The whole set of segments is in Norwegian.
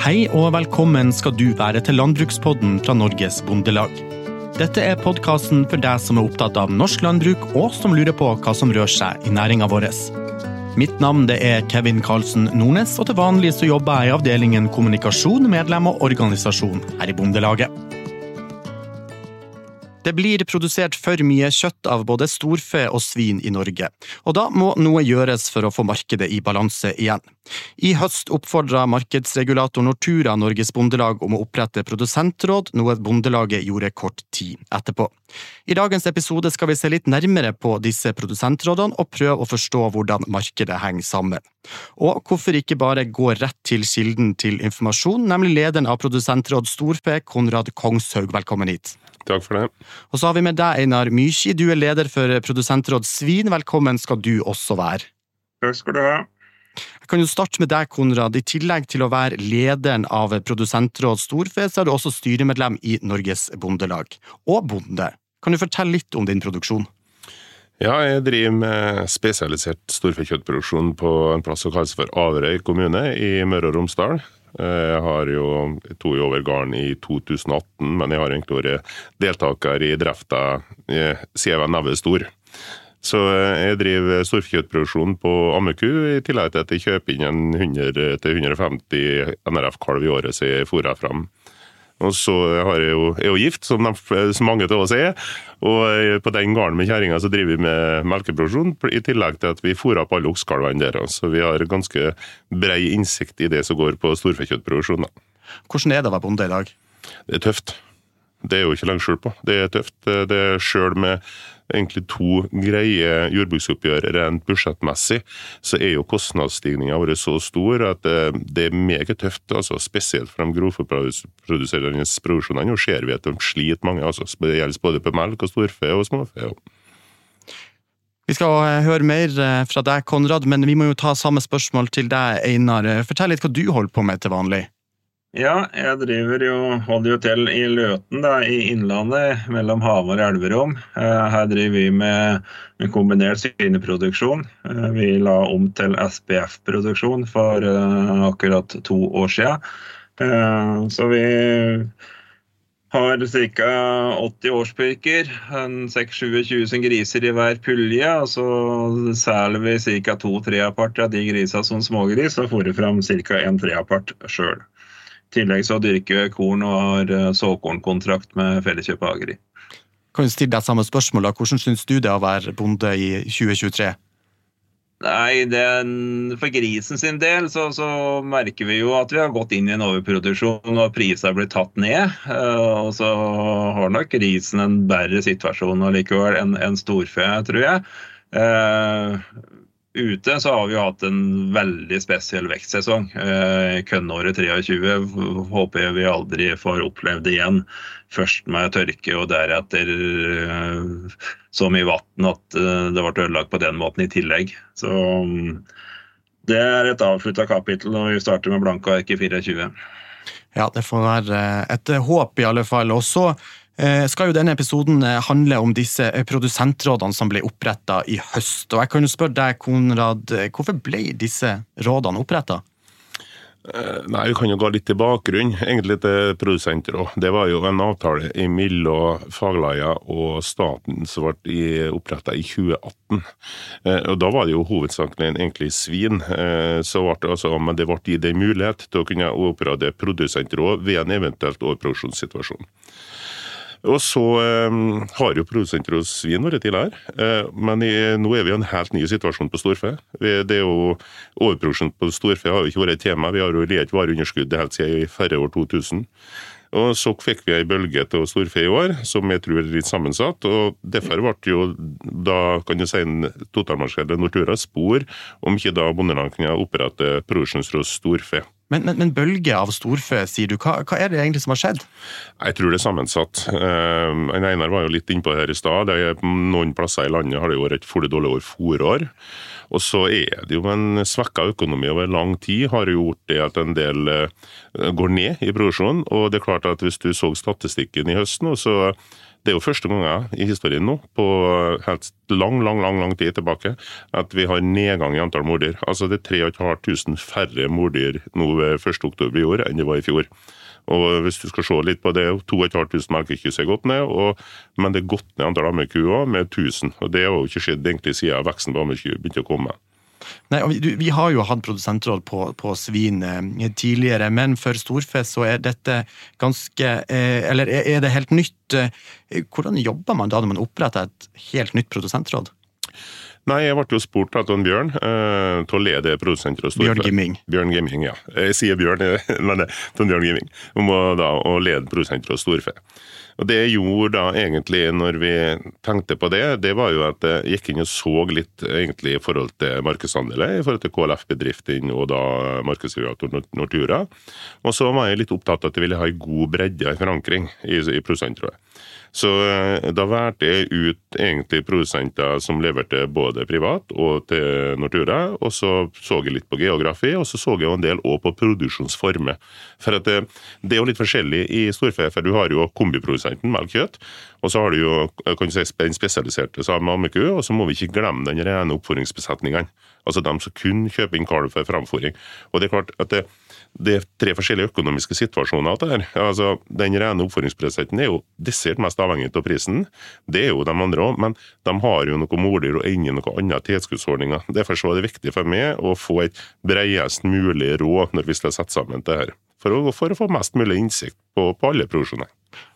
Hei og velkommen skal du være til Landbrukspodden fra Norges Bondelag. Dette er podkasten for deg som er opptatt av norsk landbruk, og som lurer på hva som rører seg i næringa vår. Mitt navn er Kevin Karlsen Nordnes, og til vanlig så jobber jeg i avdelingen kommunikasjon, medlem og organisasjon her i Bondelaget. Det blir produsert for mye kjøtt av både storfe og svin i Norge, og da må noe gjøres for å få markedet i balanse igjen. I høst oppfordra markedsregulator Nortura Norges Bondelag om å opprette produsentråd, noe Bondelaget gjorde kort tid etterpå. I dagens episode skal vi se litt nærmere på disse produsentrådene og prøve å forstå hvordan markedet henger sammen. Og hvorfor ikke bare gå rett til kilden til informasjon, nemlig lederen av Produsentråd Storpe, Konrad Kongshaug. Velkommen hit. Takk for det. Og så har vi med deg, Einar Mykji. Du er leder for Produsentråd Svin. Velkommen skal du også være. Takk skal du ha. Jeg kan jo starte med deg, Konrad. I tillegg til å være lederen av Produsentråd Storfe, så er du også styremedlem i Norges Bondelag. Og bonde. Kan du fortelle litt om din produksjon? Ja, jeg driver med spesialisert storfekjøttproduksjon på en plass som kalles for Averøy kommune i Møre og Romsdal. Jeg har jo to i over gården i 2018, men jeg har egentlig vært deltaker i drifta eh, siden jeg var neve stor. Så eh, jeg driver storfekjøttproduksjon på ammeku, i tillegg til at jeg kjøper inn en 100-150 NRF-kalv i året som jeg fôrer fram. Og så har jeg jo, jeg er jo gift, som, de, som mange av oss er. Og på den gården med kjerringa så driver vi med melkeproduksjon, i tillegg til at vi fôrer opp alle oksekalvene der. Så vi har ganske brei innsikt i det som går på storfekjøttproduksjon. Hvordan er det å være bonde i dag? Det er tøft. Det er jo ikke langt skjul på. Det er tøft. Det er Sjøl med egentlig to greie jordbruksoppgjør rent budsjettmessig, så er jo kostnadsstigninga vår så stor at eh, det er meget tøft. altså Spesielt for de grovfòrproduserende produksjonene. Nå ser vi at de sliter mange. altså Det gjelder både på melk og storfe og småfe. Vi skal eh, høre mer eh, fra deg, Konrad, men vi må jo ta samme spørsmål til deg, Einar. Fortell litt hva du holder på med til vanlig. Ja, jeg driver jo, holder jo til i Løten da, i Innlandet, mellom Hamar og Elverum. Eh, her driver vi med, kombinert svineproduksjon. Eh, vi la om til SPF-produksjon for uh, akkurat to år siden. Så vi har ca. 80 årspurker, 6-27 000 griser i hver pulje. Og så selger vi ca. to-treaparter av de grisene som smågris, og fôrer fram ca. en treapart sjøl. Tillegg så dyrker vi korn og har eh, såkornkontrakt med Felleskjøpet Agri. Kan du stille deg samme spørsmål da? Hvordan syns du det å være bonde i 2023? Nei, den, For grisen sin del så, så, merker vi jo at vi har gått inn i en overproduksjon og prisene blitt tatt ned. Uh, og så har nok grisen en bedre situasjon allikevel enn en storfe, tror jeg. Ute så har vi jo hatt en veldig spesiell vekstsesong. Eh, Kønnåret 23 håper jeg vi aldri får opplevd igjen. Først med tørke og deretter eh, så mye vann at eh, det ble ødelagt på den måten i tillegg. Så mm, det er et avslutta kapittel, og vi starter med blanke ark i 24. Ja, det får være et håp, i alle fall. Og så Eh, skal jo denne episoden eh, handle om disse eh, produsentrådene som ble oppretta i høst. Og jeg kan jo spørre deg, Konrad, hvorfor ble disse rådene oppretta? Nei, Vi kan jo gå litt til bakgrunn egentlig til produsentråd. Det var jo en avtale mellom faglaga og staten som ble oppretta i 2018. Og Da var det jo hovedsakelig egentlig svin. Så ble det, altså, men det ble gitt en mulighet til å kunne opprette produsentråd ved en eventuelt overproduksjonssituasjon. Og så eh, har jo produsenter hos svin vært tidligere, eh, men i, nå er vi i en helt ny situasjon på storfe. Vi, det er jo Overproduksjon på storfe har jo ikke vært et tema. Vi har jo lett vareunderskudd helt siden i færre år 2000. Og Så fikk vi ei bølge til storfe i år, som jeg tror er litt sammensatt. og Derfor ble jo da kan du si totalmarkedet Nortura spor om ikke da bondeland kunne opprette produksjonsråd storfe. Men, men, men, bølge av storfe, sier du. Hva, hva, er det egentlig som har skjedd? Jeg tror det er sammensatt. Uh, Einar var jo litt innpå det her i stad. Noen plasser i landet har det jo vært et fullt dårlig år forår. Og så er det jo en svekka økonomi over lang tid har gjort det at en del uh, går ned i produksjonen. Og det er klart at hvis du så statistikken i høst nå, så Det er jo første gang i historien nå, på helt lang, lang, lang lang tid tilbake, at vi har nedgang i antall morddyr. Altså det er 3500 færre morddyr nå ved 1.10 i år enn det var i fjor. Og hvis du skal se litt på det, 2500 melkekyss er gått ned, og, men det er gått ned antall ammekuer med 1000. og Det har jo ikke skjedd egentlig siden veksten på ammekyr begynte å komme. Nei, vi, vi, har jo hatt produsentråd på, på, svin eh, tidligere, men for storfe så er dette ganske eh, Eller er det helt nytt? Eh, hvordan jobber man da når man oppretter et helt nytt produsentråd? Nei, jeg ble jo spurt av Bjørn eh, til å lede Storfe. Bjørn Gimming. Bjørn Gimming, ja. Jeg sier Bjørn, men det er Bjørn Gimming. Om å, da, å lede produsentsenteret Storfe. Og Det jeg gjorde da egentlig når vi tenkte på det, det var jo at jeg gikk inn og så litt egentlig i forhold til markedsandeler, i forhold til KLF-bedriftene og da markedsregulator Nortura. Og så var jeg litt opptatt av at jeg ville ha en god bredde i forankring i, i produsentrådet. Så eh, da valgte jeg ut egentlig produsenter som leverte både privat og til Nortura, og så så jeg litt på geografi, og så så jeg jo en del òg på produksjonsformer. For at det, det, er jo litt forskjellig i storfe, for du har jo kombiprodusenten melk-kjøtt, og så har du jo kan du si, den spesialiserte som ammeku, og så må vi ikke glemme den rene oppforingsbesetningene. Altså dem som kun kjøper inn kalv for framfòring. Og det er klart at det, det er tre forskjellige økonomiske situasjoner. Det her. Altså, den rene oppføringsprosenten er jo desidert mest avhengig av prisen. Det er jo de andre òg, men de har jo noe mordyr og ingen noe andre tilskuddsordninger. Derfor så er det viktig for meg å få et bredest mulig råd når vi skal sette sammen det her. For å, for å få mest mulig innsikt på, på alle produksjoner.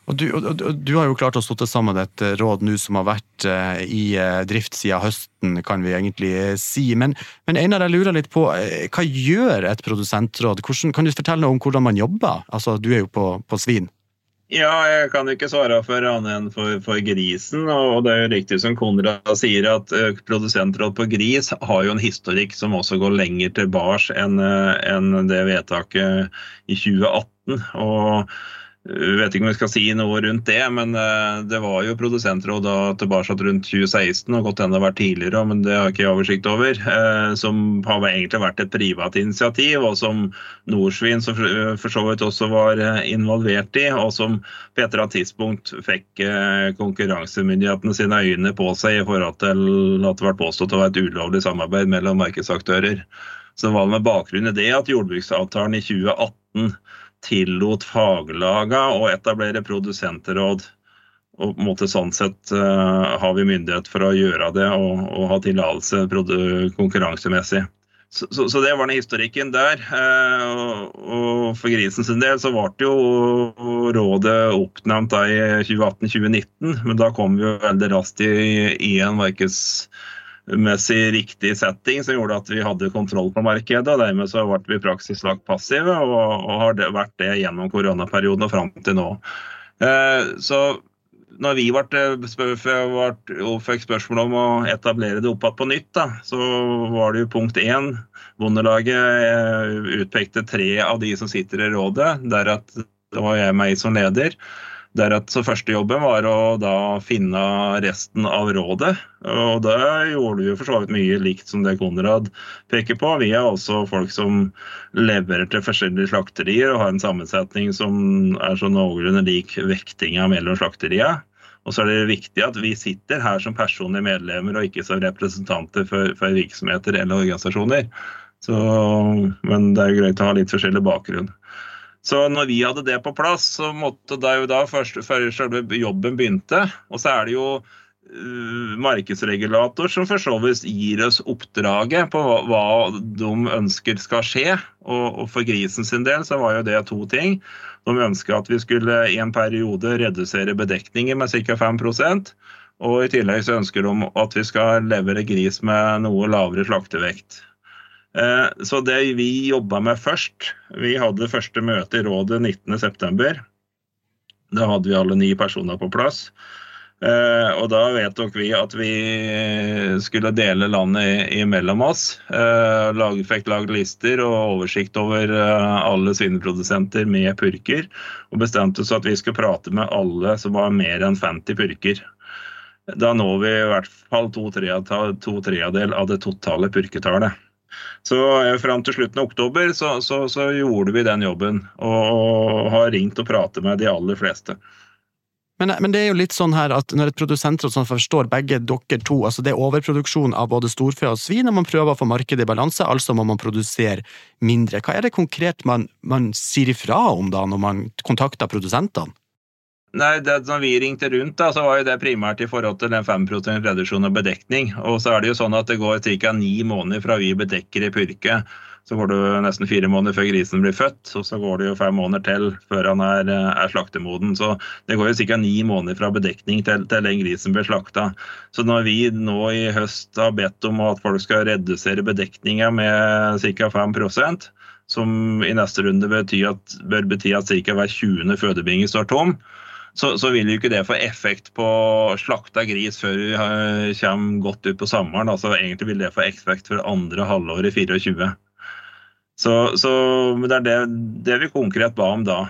Og du, og, du, har jo klart å stå sammen et eh, råd nå som har vært uh, i uh, drift siden høsten, kan vi egentlig si. Men, men Einar, jeg lurer litt på, hva gjør et produsentråd? Hvordan, kan du fortelle noe om hvordan man jobber? Altså, Du er jo på, på svin. Ja, jeg kan ikke svare for annet enn for, for, grisen. Og det er jo riktig som Konrad sier, at produsentråd på gris har jo en historikk som også går lenger tilbake enn enn det vedtaket i 2018. og jeg vet ikke om vi skal si noe rundt det, men eh, det var jo produsentråd da tilbake rundt 2016, og godt hende vært tidligere, men det har jeg ikke oversikt over. Eh, som har egentlig vært et privat initiativ, og som Norsvin for så vidt også var eh, involvert i. Og som på et eller annet tidspunkt fikk konkurransemyndighetene sine øyne på seg i forhold til at det ble påstått å være et ulovlig samarbeid mellom markedsaktører. Så det var med bakgrunn i det at jordbruksavtalen i 2018 tillot faglaga å etablere produsentråd. Og på en måte sånn sett uh, har vi myndighet for å gjøre det og, og ha tillatelse konkurransemessig. Så, så, så, det var den historikken der. Uh, og, For grisen sin del så ble jo rådet oppnevnt i 2018-2019, men da kom vi jo veldig raskt i, i en markeds riktig setting som gjorde at vi hadde kontroll på markedet. og Dermed så ble vi i praksis lagt passive, og, og har det vært det gjennom koronaperioden og fram til nå. Eh, så når vi fikk spørsmål om å etablere det opp igjen på nytt, da, så var det jo punkt én. Bondelaget eh, utpekte tre av de som sitter i rådet. Der var jeg meg som leder. Deretter første jobben var å da finne resten av rådet. Og det gjorde vi jo for så vidt mye likt som det Konrad peker på. Vi er også folk som leverer til forskjellige slakterier og har en sammensetning som er så noenlunde lik vektinga mellom slakteria. Og så er det viktig at vi sitter her som personlige medlemmer og ikke som representanter for, for virksomheter eller organisasjoner. Så, men det er jo greit å ha litt forskjellig bakgrunn. Så når vi hadde det på plass, så måtte det jo da først, før selve jobben begynte. Og så er det jo uh, markedsregulator som for så vidt gir oss oppdraget på hva, hva de ønsker skal skje. Og, og, for grisen sin del så var jo det to ting. De ønska at vi skulle i en periode redusere bedekningen med ca. 5% og i tillegg så ønsker de at vi skal levere gris med noe lavere slaktevekt. Eh, så det vi jobba med først Vi hadde første møte i rådet 19.9. Da hadde vi alle ni personer på plass. Eh, og da vedtok vi at vi skulle dele landet imellom oss. Eh, fikk lagd lister og oversikt over alle svineprodusenter med purker. Og bestemte oss at vi skulle prate med alle som var mer enn 50 purker. Da når vi i hvert fall to tredjedel av det totale purketallet. Så eh, Fram til slutten av oktober så, så, så, gjorde vi den jobben, og har ringt og pratet med de aller fleste. Men, men, det er jo litt sånn her at når et produsentråd sånn forstår begge dere to, altså det er overproduksjon av både storfe og svin, og man prøver å få markedet i balanse, altså må man produsere mindre. Hva er det konkret man, man sier ifra om da, når man kontakter produsentene? Nei, det Når vi ringte rundt, da, så var jo det primært i forhold til den 5% reduksjon av bedekning. Og så er det jo sånn at det går ca. ni måneder fra vi bedekker i purke så går det jo nesten fire måneder før grisen blir født, og så går det jo fem måneder til før han er, er slaktemoden. Så det går jo ca. ni måneder fra bedekning til, til den grisen blir slakta. Så når vi nå i høst har bedt om at folk skal redusere bedekninga med ca. 5% som i neste runde betyr at, bør bety at ca. hver 20. fødebinge står tom, så, så, vil jo ikke det få effekt på slakta gris før vi kommer godt ut på sommeren. altså Egentlig vil det få effekt for andre halvår i 24. Så, så det er det, det, vi konkret ba om da.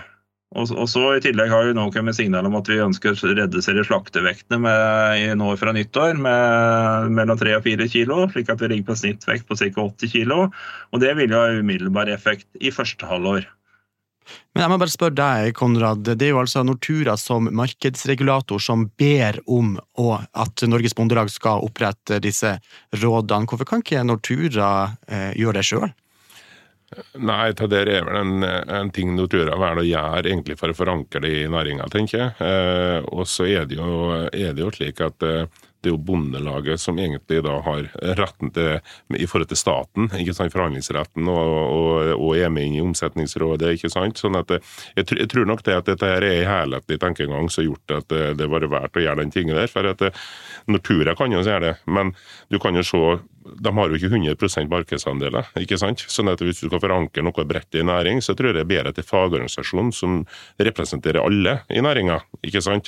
Og, og, så I tillegg har vi nå kommet signal om at vi ønsker å redusere slaktevektene med, nå fra nyttår med mellom 3 og 4 kg, slik at vi ligger på snittvekt på ca. 80 kg. Og det vil jo ha umiddelbar effekt i første halvår. Men jeg må bare spørre deg, Konrad. Det er jo altså Nortura som markedsregulator som ber om at Norges Bondelag skal opprette disse rådene. Hvorfor kan ikke Nortura eh, gjøre det sjøl? Nei, det er vel en, en ting jeg velger å gjøre egentlig for å forankre det i næringa, tenker jeg. Eh, og så er, er, det jo slik at eh, det er jo Bondelaget som egentlig da har retten til, i forhold til staten, ikke sant, forhandlingsretten, og, og, og er med inn i Omsetningsrådet. ikke sant, sånn at eh, jeg, jeg tror nok det at dette her er en helhetlig tenkegang som har gjort at det, eh, det var verdt å gjøre den tingen der. for at eh, Nortura kan jo gjøre det, men du kan jo se de har jo ikke 100% markedsandeler. ikke sant? Sånn at Hvis du skal forankre noe bredt i næring, så tror jeg det er bedre at en fagorganisasjon som representerer alle i næringa,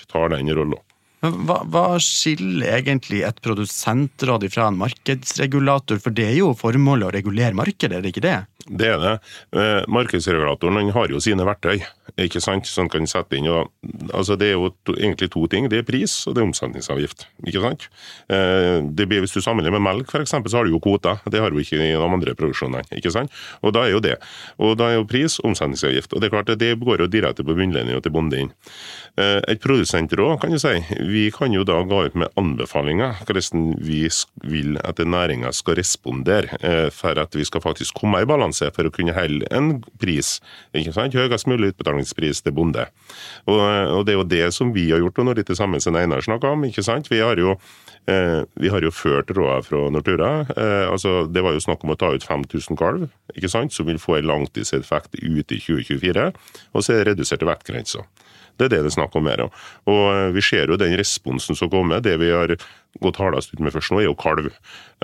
tar den rollen. Hva, hva, skiller egentlig et produsentråd fra en markedsregulator? For det er jo formålet å regulere markedet, er det ikke det? Det er det. Eh, markedsregulatoren har jo sine verktøy ikke sant, som kan sette inn. Og, altså det er jo to, egentlig to ting. Det er pris og det er omsetningsavgift. ikke sant? Eh, det blir, hvis du sammenligner med melk, f.eks., så har du jo kvoter. Det har du ikke i de andre produksjonene. ikke sant? Og da er jo det. Og da er jo pris omsetningsavgift. Og det er klart at det går jo direkte på bunnlinja til bonden. Eh, et produsentråd, kan du si, vi kan jo da gå ut med anbefalinger hvordan vi vil at næringa skal respondere eh, for at vi skal faktisk komme i balanse for å kunne holde en pris. ikke sant? Høyest mulig utbetaling avlingspris til bonde. Og, og, Det er jo det som vi har gjort, og når det samme som Einar snakka om. ikke sant? Vi har jo, eh, vi har jo ført råder fra Nortura. Eh, altså, det var jo snakk om å ta ut 5000 kalv, ikke sant? som vil få en langtidseffekt ut i 2024. Og så er det reduserte vektgrenser. Det er det det er snakk om her. Og eh, vi ser jo den responsen som kommer. Det vi har gått hardest ut med først nå, er jo kalv.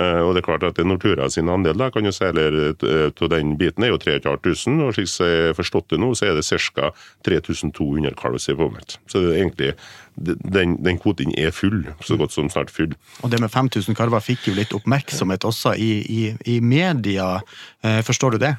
Eh, og det er klart at Nortura sin andel da, kan jo eh, til den biten er jo 3500, og slik jeg har forstått det nå, så er det ca. 3200 kalv som er påmeldt. Så det er egentlig, den, den kvoten er full, så godt som snart full. Og det med 5000 kalver fikk jo litt oppmerksomhet også i, i, i media. Forstår du det?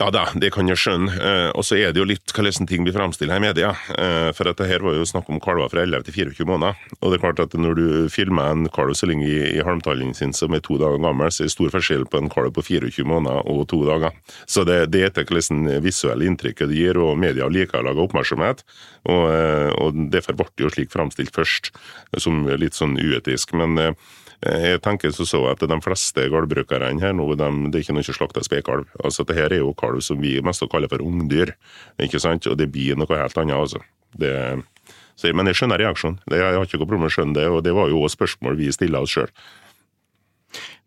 Ja da, det kan jeg skjønne. Eh, og så er det jo litt hvordan ting blir her i media. Eh, for at det her var jo snakk om kalver fra 11 til 24 måneder. Og det er klart at når du filmer en kalv så lenge i, i halmtallen sin som er to dager gammel, så er det stor forskjell på en kalv på 24 måneder og to dager. Så det, det er etter hvordan visuelle inntrykket det gir, og media liker å lage oppmerksomhet. Og, eh, og derfor ble det jo slik fremstilt først, som litt sånn uetisk. men jeg tenker så at de fleste gårdbrukerne her nå, de, det er ikke noe slakta spekalv. Altså, det her er jo kalv som vi mest kaller for ungdyr, ikke sant? og det blir noe helt annet. altså. Det, så, men jeg skjønner reaksjonen. Jeg har ikke noe problem med å skjønne det, og det var jo også spørsmål vi stilla oss sjøl.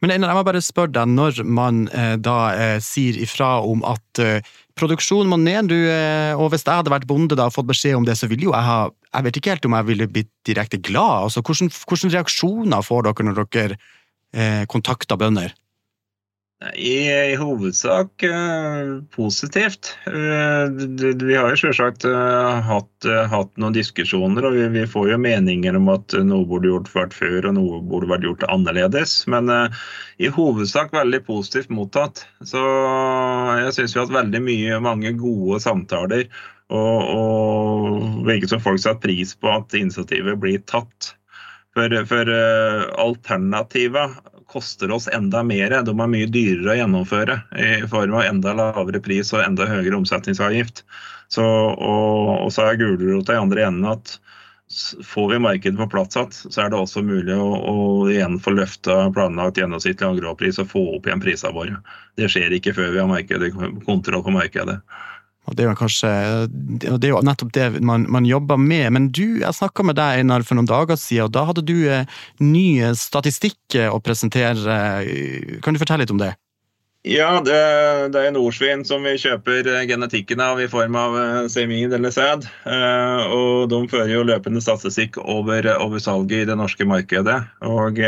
Men jeg må bare spørre deg, når man eh, da eh, sier ifra om at eh, produksjonen må ned, du, eh, og hvis jeg hadde vært bonde da og fått beskjed om det, så ville jo jeg ha Jeg vet ikke helt om jeg ville blitt direkte glad. Altså, hvordan, hvordan reaksjoner får dere når dere eh, kontakter bønder? I, i hovedsak uh, positivt. Uh, vi har jo selvsagt uh, hatt, hatt, noen diskusjoner, og vi, vi, får jo meninger om at noe burde gjort vært før og noe burde vært gjort annerledes. Men i hovedsak veldig positivt mottatt. Så jeg syns vi har hatt veldig mye, mange gode samtaler. Og, og virker som folk setter pris på at initiativet blir tatt. For, for alternativet koster oss enda mer. De er mye dyrere å gjennomføre i form av enda lavere pris og enda høyere omsetningsavgift. Så, og, og så er gulrota i andre enden at Får vi markedet på plass igjen, så er det også mulig å, å igjen få løfta planlagt gjennomsnittlig angrovpris og få opp igjen prisene våre. Det skjer ikke før vi har kontroll på markedet. Og Det er jo kanskje, det er jo nettopp det man, man jobber med. Men du, jeg snakka med deg Einar, for noen dager siden, og da hadde du eh, ny statistikk å presentere. Kan du fortelle litt om det? Ja, det, det er norsvin som vi kjøper eh, genetikken av i form av eh, semin eller sæd. Eh, og de fører jo løpende statistikk over, over salget i det norske markedet. Og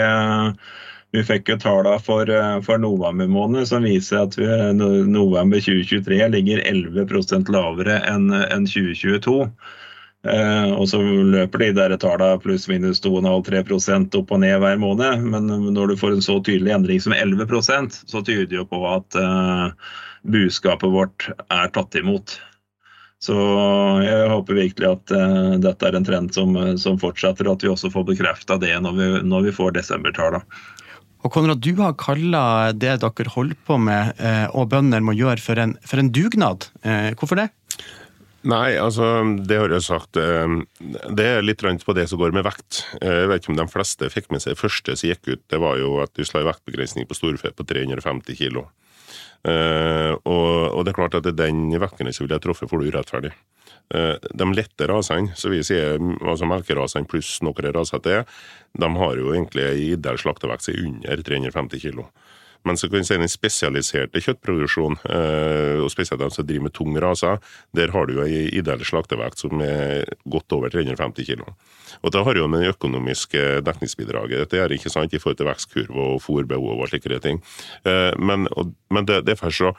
vi fikk jo tallene for, for november måned som viser at vi, november 2023 ligger 11% lavere enn en 2022. Eh, og så løper de der tallene pluss-minus 2,5-3 opp og ned hver måned. Men når du får en så tydelig endring som 11% så tyder det jo på at eh, budskapet vårt er tatt imot. Så jeg håper virkelig at eh, dette er en trend som, som, fortsetter, og at vi også får bekrefta det når vi, når vi får desembertallene. Og Konrad, du har kalla det dere holder på med uh, og bønder må gjøre for en, for en dugnad. Uh, hvorfor det? Nei, altså, det har jeg sagt. Eh, det er litt på det som går med vekt. Eh, jeg vet ikke om de fleste fikk med seg det første som gikk ut. Det var jo at du la en vektbegrensning på storfe på 350 kilo. Eh, og, det er klart at det er den vektgrensen ville jeg truffet for det urettferdig. De lette rasene, så vi sier altså melkerasene pluss noen raser til, de har jo egentlig i ideell slaktevekt under 350 kilo. Men så kan vi si den spesialiserte kjøttproduksjonen, eh, og spesielt de som driver med tung raser, der har du jo ei ideell slaktevekt som er godt over 350 kg. Og Det har jo med det økonomiske dekningsbidraget dette er ikke sant, i forhold til vekstkurve og fôrbehov og slike ting. Men, men, men det, derfor så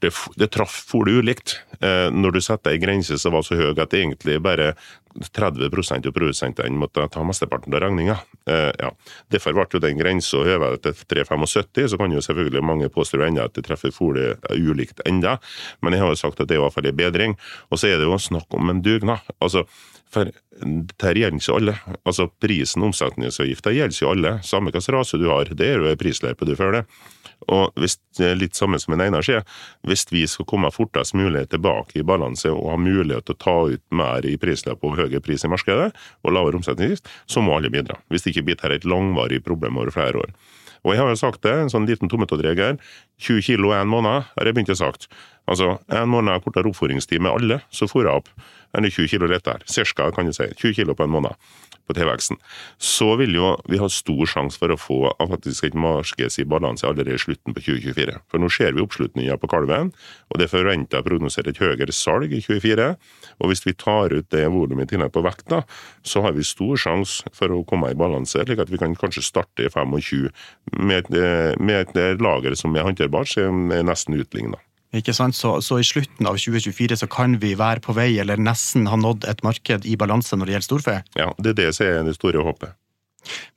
det, det traff det ulikt. Eh, når du setter ei grense som var så høy at det egentlig bare 30% av produsentene måtte ta mesteparten av regninga. Eh, ja. Derfor ble jo den grensa heva til 3,75, så kan jo selvfølgelig mange påstå enda at det treffer fôret ulikt enda, men jeg har jo sagt at det er i hvert fall en bedring. Og så er det jo snakk om en dugnad. Altså, for dette gjelder ikke alle. Altså Prisen omsetningsavgifta gjelder ikke alle. Samme hvilken rase du har, det er jo prisløype du følger. Og hvis, litt samme som en Einar sier, hvis vi skal komme fortest mulig tilbake i balanse og ha mulighet til å ta ut mer i prisløp og høyere pris i markedet, og lavere omsetningsavgift, så må alle bidra. Hvis det ikke blir dette et langvarig problem over flere år. Og jeg har jo sagt det, en sånn liten tometodregel. 20 kilo en måned, har jeg begynt å sagt. Altså, en måned kortere oppfòringstid med alle, så fôrer jeg opp enn 20 kilo lettere. Cirka, kan du si. 20 kilo på en måned på tilveksten. Så vil jo vi ha stor sjanse for å få faktisk et markeds i balanse allerede i slutten på 2024. For nå ser vi oppslutninga på kalven, og det forventer å prognosere et høyere salg i 2024. Og hvis vi tar ut det volumet i tillegg på vekta, så har vi stor sjanse for å komme i balanse, slik at vi kan kanskje starte i 25 med med et lager som er håndterbart, som er nesten utligna. Ikke sant? Så, så, i slutten av 2024 så kan vi være på vei, eller nesten ha nådd et marked i balanse når det gjelder storfe? Ja, det er det som er det store håpet.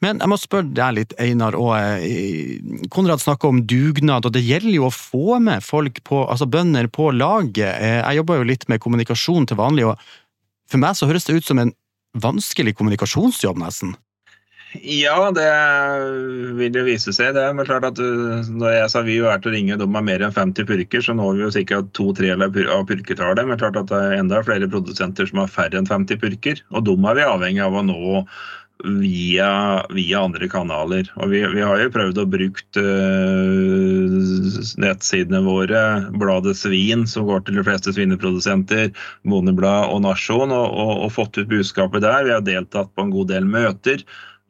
Men jeg må spørre deg litt, Einar. og eh, Konrad snakker om dugnad, og det gjelder jo å få med folk på, altså bønder på laget. Eh, jeg jobber jo litt med kommunikasjon til vanlig, og for meg så høres det ut som en vanskelig kommunikasjonsjobb, nesten. Ja, det vil jo vise seg. Det er klart at uh, Når jeg sa vi er til å ringe de har mer enn 50 purker, så når vi jo sikkert to-tre av purketallet. Men klart at det er enda flere produsenter som har færre enn 50 purker. Og dem er vi avhengig av å nå via, via andre kanaler. Og vi, vi, har jo prøvd å bruke uh, nettsidene våre, bladet Svin, som går til de fleste svineprodusenter, Bondeblad og Nasjon, og, og, og fått ut budskapet der. Vi har deltatt på en god del møter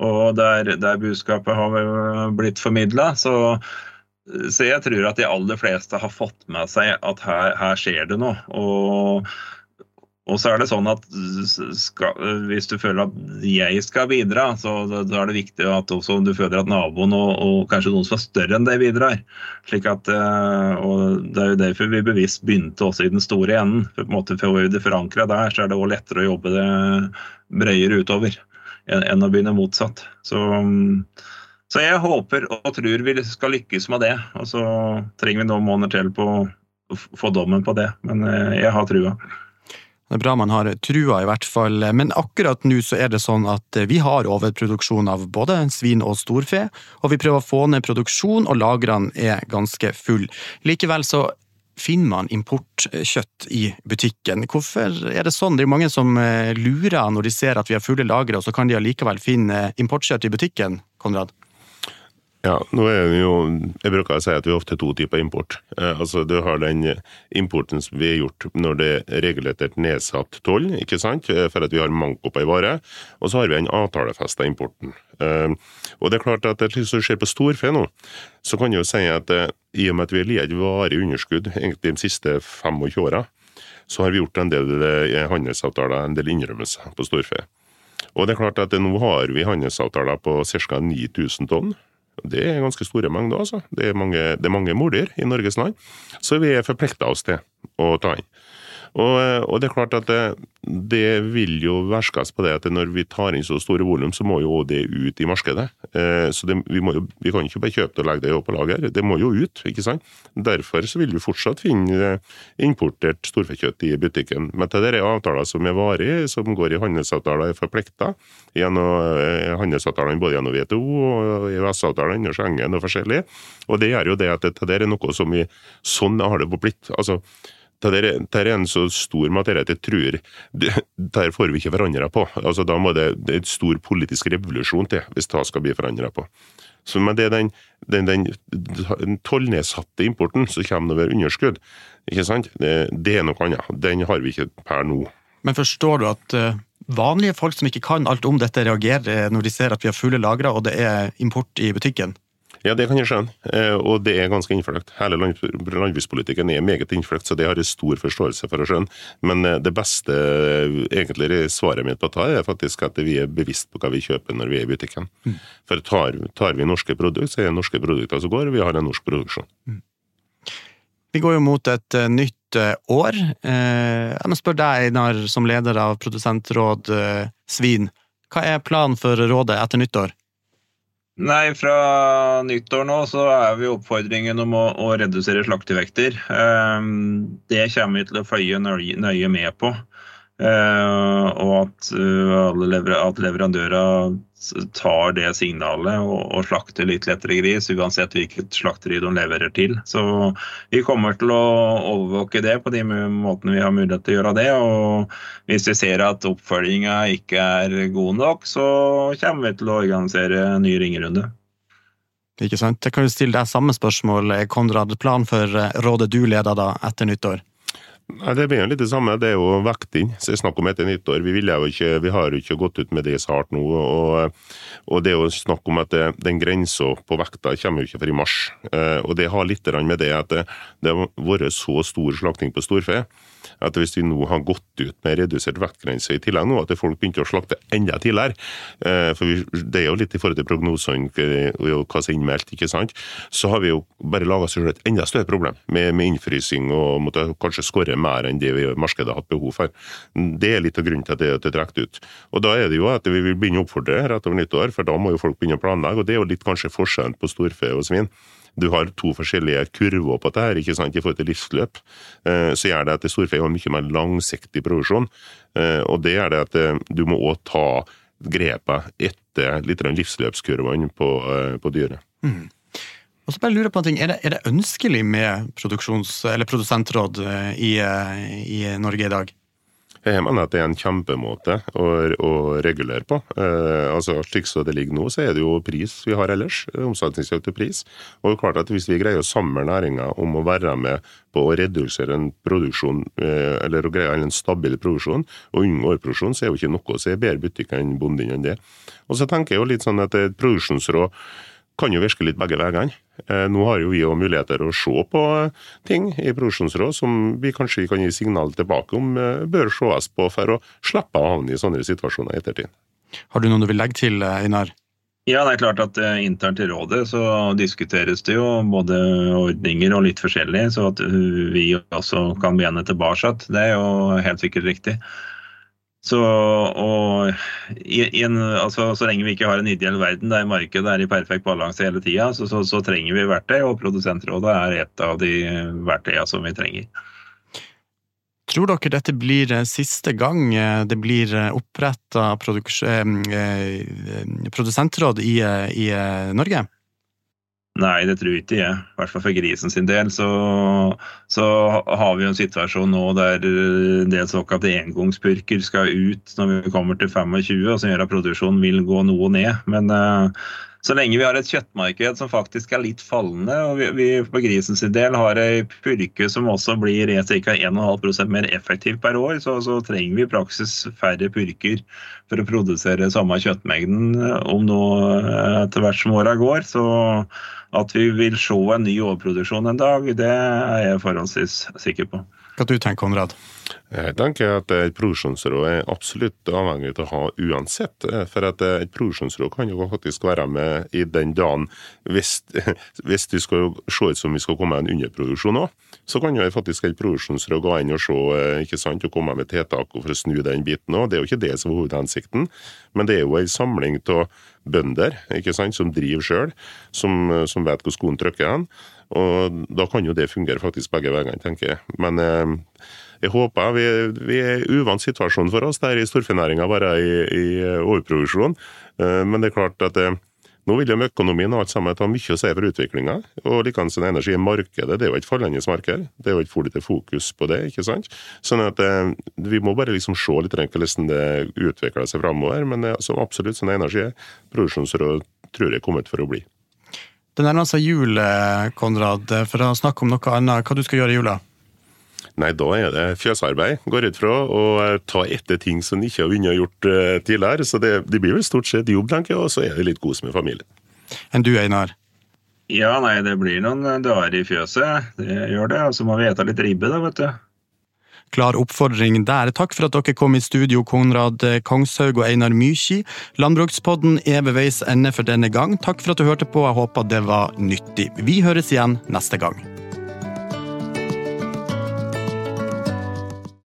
og der, der budskapet har blitt formidla. Så, så, jeg tror at de aller fleste har fått med seg at her, her skjer det noe. Og, og, så er det sånn at skal, hvis du føler at jeg skal bidra, så da er det viktig at du føler at naboen og, og kanskje noen som er større enn deg, bidrar. Slik at, eh, og Det er jo derfor vi bevisst begynte også i den store enden. For, på en måte, Får vi det forankra der, så er det også lettere å jobbe det bredere utover enn å begynne motsatt. Så, så, jeg håper og tror vi skal lykkes med det. Og så trenger vi noen måneder til på å få dommen på det, men eh, jeg har trua. Det er bra man har trua, i hvert fall. Men akkurat nå så er det sånn at vi har overproduksjon av både svin og storfe, og vi prøver å få ned produksjon, og lagrene er ganske full. Likevel så finner man importkjøtt i butikken? Hvorfor er det sånn? Det er jo mange som lurer når de ser at vi har fulle lagre, og så kan de allikevel finne importkjøtt i butikken, Konrad? Ja, nå er det jo, Jeg bruker å si at vi har ofte to typer import. Eh, altså Du har den importen som vi har gjort når det er regulert nedsatt toll, ikke sant, eh, for at vi har manko på ei vare. Og så har vi den avtalefesta importen. Eh, og det er klart at det som skjer på storfe nå, så kan jeg jo si at eh, i og med at vi har lidd varig underskudd egentlig de siste 25 åra, så har vi gjort en del eh, handelsavtaler, en del innrømmelser på storfe. Og det er klart at nå har vi handelsavtaler på ca. 9000 tonn. Det er ganske store mengder, altså. Det er mange, mange mordyr i Norges land. Så vi er forplikta oss til å ta inn. Og, og, det er klart at det, det, vil jo verskes på det at når vi tar inn så store volum, så må jo det ut i markedet. Eh, så det, vi, jo, vi, kan ikke bare kjøpe det og legge det på lager, det må jo ut. ikke sant? Derfor så vil vi fortsatt finne importert storfekjøtt i butikken. Men til det er avtaler som er varige, som går i handelsavtaler, er forplikta gjennom eh, handelsavtalene både gjennom WTO og EØS-avtalen og Schengen og forskjellig. Og det gjør jo det at det er noe som vi Sånn har det blitt. altså det er en så stor materie at jeg tror Der får vi ikke forandra på. Altså, da må det, det en stor politisk revolusjon til hvis det skal bli forandra på. Så, men det er den, den, den, den tollnedsatte importen som kommer over underskudd, ikke sant? Det, det, er noe annet. Den har vi ikke per nå. Men forstår du at uh, vanlige folk som ikke kan alt om dette, reagerer når de ser at vi har fulle lagre og det er import i butikken? Ja, det kan jeg skjønne, eh, og det er ganske innfløkt. Hele landbrukspolitikken er meget innfløkt, så det har jeg stor forståelse for å skjønne. Men eh, det beste eh, egentlig svaret mitt på det er faktisk at vi er bevisst på hva vi kjøper når vi er i butikken. Mm. For tar, tar, vi norske produkter, så er det norske produkter som går, og vi har en norsk produksjon. Mm. Vi går jo mot et nytt år. Jeg må spørre deg, Einar, som leder av Produsentråd Svin. Hva er planen for rådet etter nyttår? Nei, fra nyttår nå så er vi oppfordringen om å, å redusere slaktevekter. Um, det kommer vi til å følge nøye, med på. Uh, og at, lever at leverandører tar det signalet og, og, slakter litt lettere gris, uansett hvilket slakteri de leverer til. Så vi kommer til å overvåke det på de måtene vi har mulighet til å gjøre det. Og hvis vi ser at oppfølginga ikke er god nok, så kommer vi til å organisere en ny ringerunde. Ikke sant. Jeg kan jo stille deg samme spørsmål, Konrad. Plan for rådet du leder da etter nyttår? Nei, Det blir jo litt det samme. Det er jo vekting. Så det er snakk om etter nyttår. Vi, jo ikke, vi har jo ikke gått ut med det så hardt nå. Og, og det er jo snakk om at det, den grensa på vekta kommer jo ikke før i mars. Eh, og det har litt med det at det, det har vært så stor slakting på storfe at hvis vi nå har gått ut med redusert vektgrense i tillegg nå, at folk begynte å slakte enda tidligere eh, For det er jo litt i forhold til prognosene og hva som er innmeldt, ikke sant, så har vi jo bare laga oss et enda større problem med, med innfrysing og måtte kanskje skåre mer enn det vi markedet har hatt behov for. Det er litt av grunnen til at det, er trukket ut. Og Da er det jo at vi vil begynne å oppfordre rett over nyttår, for da må jo folk begynne å planlegge. og Det er jo litt kanskje forskjellen på storfe og svin du har to forskjellige kurver på dette ikke sant, i forhold til livsløp, eh, så gjør det at storfe har mye mer langsiktig produksjon. Eh, og det gjør det at eh, du må òg ta grepet etter litt livsløpskurvene på, på dyret. Mm. Og så bare lurer på en ting, Er det, er det ønskelig med produsentråd i, i Norge i dag? Jeg mener at det er en kjempemåte å, å regulere på. Eh, altså Slik som det ligger nå, så er det jo pris vi har ellers. Omsetningsøkt pris. Og det er klart at Hvis vi greier å samle næringa om å være med på å redusere en produksjon, eh, eller å greie en stabil produksjon, og unngå overproduksjon, så er jo ikke noe som er bedre butikk enn bonden enn det. Og så tenker jeg jo litt sånn at et produksjonsråd kan jo virke litt begge veiene. Eh, nå har jo vi òg muligheter å se på ting i produksjonsråd som vi kanskje kan gi signal tilbake om eh, bør ses på for å slippe å havne i sånne situasjoner i ettertid. Har du noe du vil legge til, Einar? Ja, det er klart at Internt i rådet så diskuteres det jo både ordninger og litt forskjellig, så at vi også kan mene tilbake. Det er jo helt sikkert riktig. Så, og, en, altså, så lenge vi ikke har en ideell verden der markedet er i perfekt balanse hele tida, så, så, så, trenger vi verktøy, og Produsentrådet er et av de verktøyene som vi trenger. Tror dere dette blir eh, siste gang eh, det blir eh, oppretta produsentråd i, i Norge? Nei, det tror ikke jeg. I hvert fall for grisen sin del. Så, så har vi en situasjon nå der en del såkalte engangspurker skal ut når vi kommer til 25, og som gjør at produksjonen vil gå noe ned. Men uh, så lenge vi har et kjøttmarked som faktisk er litt fallende, og vi, på grisens del har ei purke som også blir ca. 1,5% mer effektiv per år, så, så, trenger vi i praksis færre purker for å produsere samme kjøttmengden om nå eh, etter hvert som åra går. Så at vi vil se en ny overproduksjon en dag, det er jeg forholdsvis sikker på. Hva du tenker Konrad? Jeg tenker at et produksjonsråd er absolutt avhengig av å ha uansett. For at et produksjonsråd kan jo faktisk være med i den dagen hvis, hvis det skal se ut som vi skal komme med en underproduksjon òg. Så kan jo faktisk et produksjonsråd gå inn og se ikke sant, og komme med tiltak for å snu den biten òg. Det er jo ikke det som er hovedhensikten, men det er jo en samling av bønder ikke sant, som driver sjøl, som, som vet hvor skoen trykker hen. Og da kan jo det fungere faktisk begge veiene, tenker jeg. Men eh, jeg håper vi, vi er uvant situasjon for oss der i storfenæringa, bare i, i overproduksjon. Eh, men det er klart at eh, nå vil jo økonomien og alt sammen ta mye å si for utviklinga. Og likeens markedet, det er jo et fallende marked. Det er jo ikke for lite fokus på det, ikke sant. Sånn at eh, vi må bare liksom se litt hvordan det utvikler seg framover. Men eh, som absolutt sånn energi, produksjonsråd tror jeg er kommet for å bli. Det nærmer seg jul, eh, Konrad. For å snakke om noe annet, hva du skal gjøre i jula? Nei, da er det fjøsarbeid. Går ut fra å eh, ta etter ting som ikke har vunnet gjort uh, tidligere. Så det, det, blir vel stort sett jobb, tenker jeg, og så er det litt kos med familien. Enn du, Einar? Ja, nei, det blir noen dager i fjøset. Det gjør det. Og så må vi ete litt ribbe, da, vet du. Klar oppfordring der. Takk for at dere kom i studio, Konrad Kongshaug og Einar Mykji. Landbrukspodden er ved veis ende for denne gang. Takk for at du hørte på, jeg håper det var nyttig. Vi høres igjen neste gang.